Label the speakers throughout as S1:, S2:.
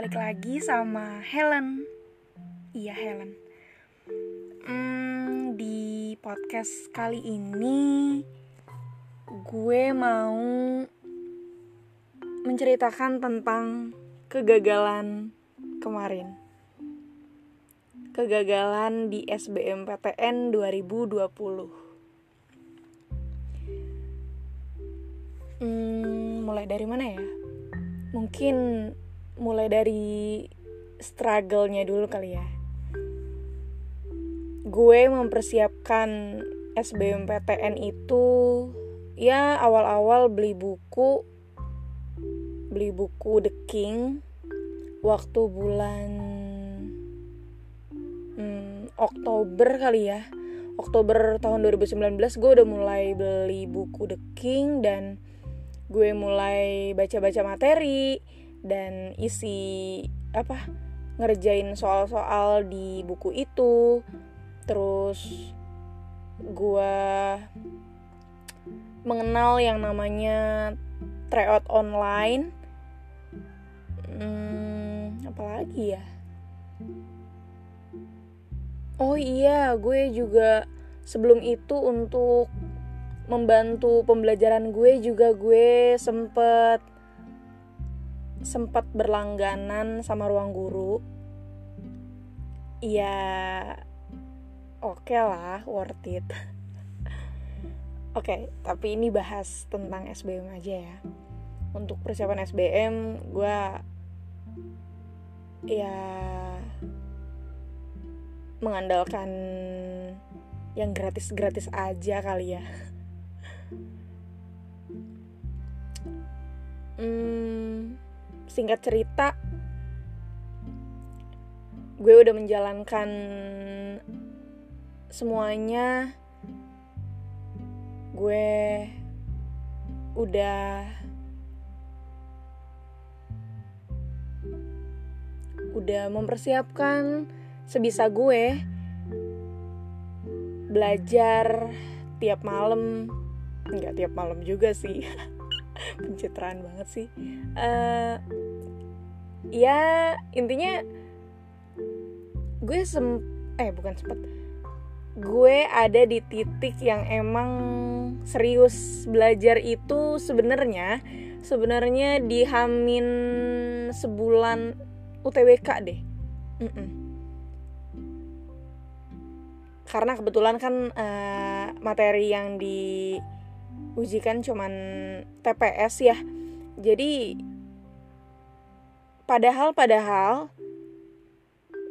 S1: balik lagi sama Helen. Iya Helen. Hmm, di podcast kali ini gue mau menceritakan tentang kegagalan kemarin. Kegagalan di SBMPTN 2020. Hmm, mulai dari mana ya? Mungkin mulai dari struggle-nya dulu kali ya. Gue mempersiapkan SBMPTN itu ya awal-awal beli buku beli buku The King waktu bulan hmm, Oktober kali ya. Oktober tahun 2019 gue udah mulai beli buku The King dan gue mulai baca-baca materi dan isi apa ngerjain soal-soal di buku itu. Terus gue mengenal yang namanya tryout online. Hmm, apalagi ya? Oh iya gue juga sebelum itu untuk membantu pembelajaran gue juga gue sempet sempat berlangganan sama ruang guru. Ya oke okay lah worth it. Oke okay, tapi ini bahas tentang SBM aja ya. Untuk persiapan SBM gue ya mengandalkan yang gratis-gratis aja kali ya. Hmm, singkat cerita gue udah menjalankan semuanya. Gue udah udah mempersiapkan sebisa gue belajar tiap malam. Nggak tiap malam juga sih pencitraan banget sih. Uh, ya intinya gue sem eh bukan sempet. Gue ada di titik yang emang serius belajar itu sebenarnya sebenarnya di Hamin sebulan UTBK deh. Mm -mm. karena kebetulan kan uh, materi yang diujikan cuman TPS ya. Jadi padahal padahal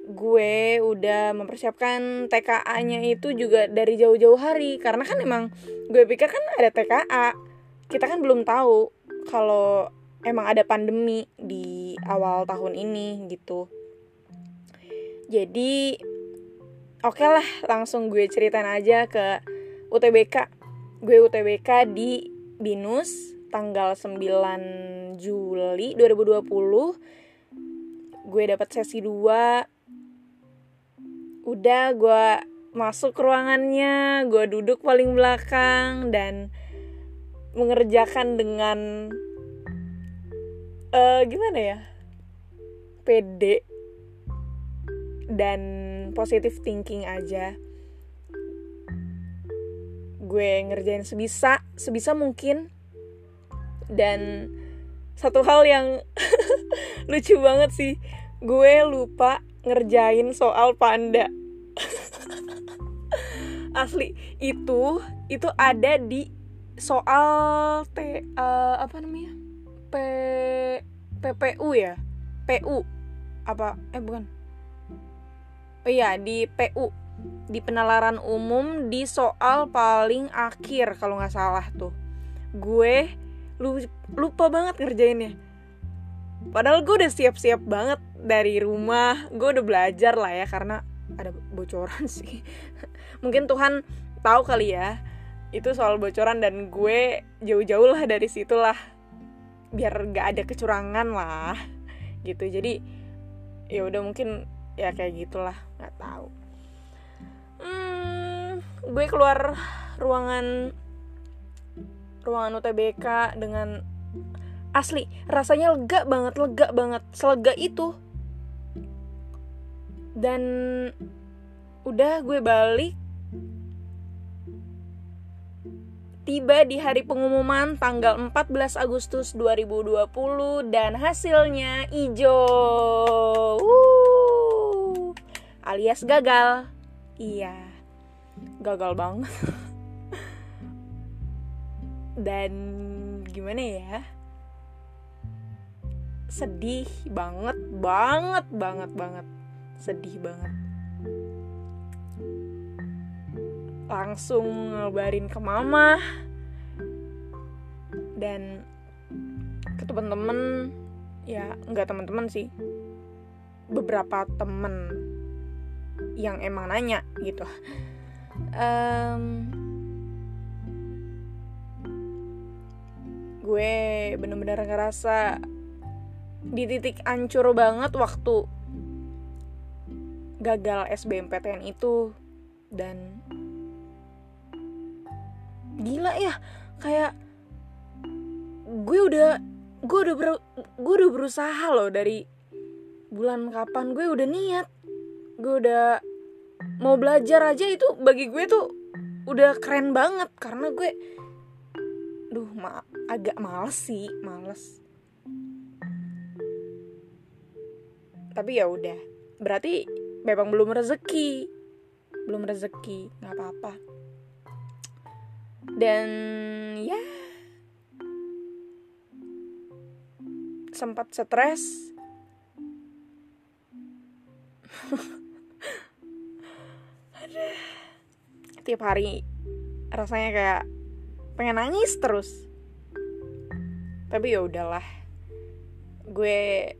S1: gue udah mempersiapkan TKA-nya itu juga dari jauh-jauh hari. Karena kan emang gue pikir kan ada TKA kita kan belum tahu kalau emang ada pandemi di awal tahun ini gitu. Jadi oke okay lah langsung gue ceritain aja ke UTBK gue UTBK di Binus tanggal 9 Juli 2020 gue dapat sesi 2 udah gue masuk ruangannya. Gue duduk paling belakang dan mengerjakan dengan uh, gimana ya? Pede dan positive thinking aja gue ngerjain sebisa sebisa mungkin. Dan satu hal yang lucu banget sih gue lupa ngerjain soal panda. Asli itu itu ada di soal t uh, apa namanya? P ppu ya? Pu apa? Eh bukan. Oh iya di pu di penalaran umum di soal paling akhir kalau nggak salah tuh. Gue lupa banget ngerjainnya. Padahal gue udah siap-siap banget dari rumah. Gue udah belajar lah ya karena ada bocoran sih. Mungkin Tuhan tahu kali ya itu soal bocoran dan gue jauh-jauh lah dari situlah. Biar gak ada kecurangan lah gitu. Jadi ya udah mungkin ya kayak gitulah nggak tahu gue keluar ruangan ruangan UTBK dengan asli rasanya lega banget lega banget selega itu dan udah gue balik tiba di hari pengumuman tanggal 14 Agustus 2020 dan hasilnya hijau. Uh, alias gagal. Iya. Gagal banget. dan gimana ya? Sedih banget, banget, banget, banget. Sedih banget langsung ngabarin ke mama dan ke temen-temen ya nggak temen-temen sih beberapa temen yang emang nanya gitu um, gue bener-bener ngerasa di titik ancur banget waktu gagal SBMPTN itu. Dan gila ya kayak gue udah gue udah ber, gue udah berusaha loh dari bulan kapan. Gue udah niat gue udah mau belajar aja itu bagi gue tuh udah keren banget karena gue duh ma agak males sih males. Tapi ya udah berarti memang belum rezeki belum rezeki nggak apa-apa. Dan ya sempat stres tiap hari. Rasanya kayak pengen nangis terus. Tapi ya udahlah. Gue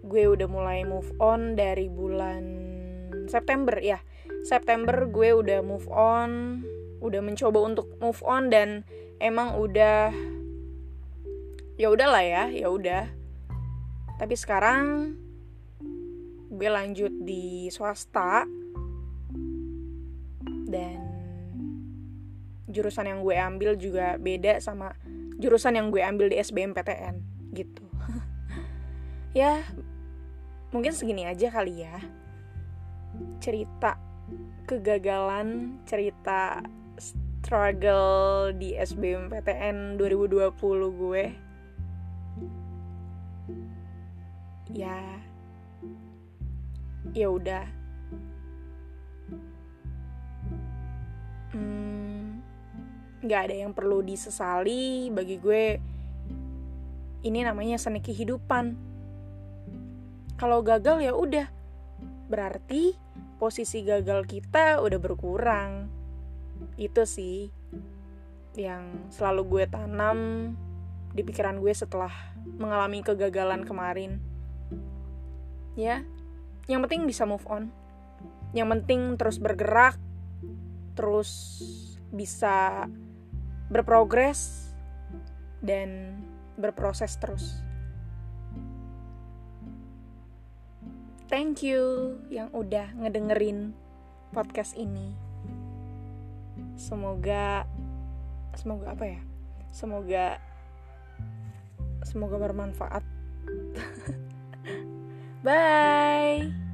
S1: gue udah mulai move on dari bulan September ya. September gue udah move on udah mencoba untuk move on dan emang udah ya udahlah ya ya udah. Tapi sekarang gue lanjut di swasta dan jurusan yang gue ambil juga beda sama jurusan yang gue ambil di SBMPTN gitu. Ya mungkin segini aja kali ya. Cerita kegagalan cerita struggle di SBMPTN 2020 gue. Ya ya udah hmm, nggak ada yang perlu disesali bagi gue. Ini namanya seni kehidupan. Kalau gagal ya udah. Berarti posisi gagal kita udah berkurang. Itu sih yang selalu gue tanam di pikiran gue setelah mengalami kegagalan kemarin. Ya yang penting bisa move on. Yang penting terus bergerak terus bisa berprogres dan berproses terus. Thank you yang udah ngedengerin podcast ini. Semoga semoga apa ya? Semoga semoga bermanfaat. Bye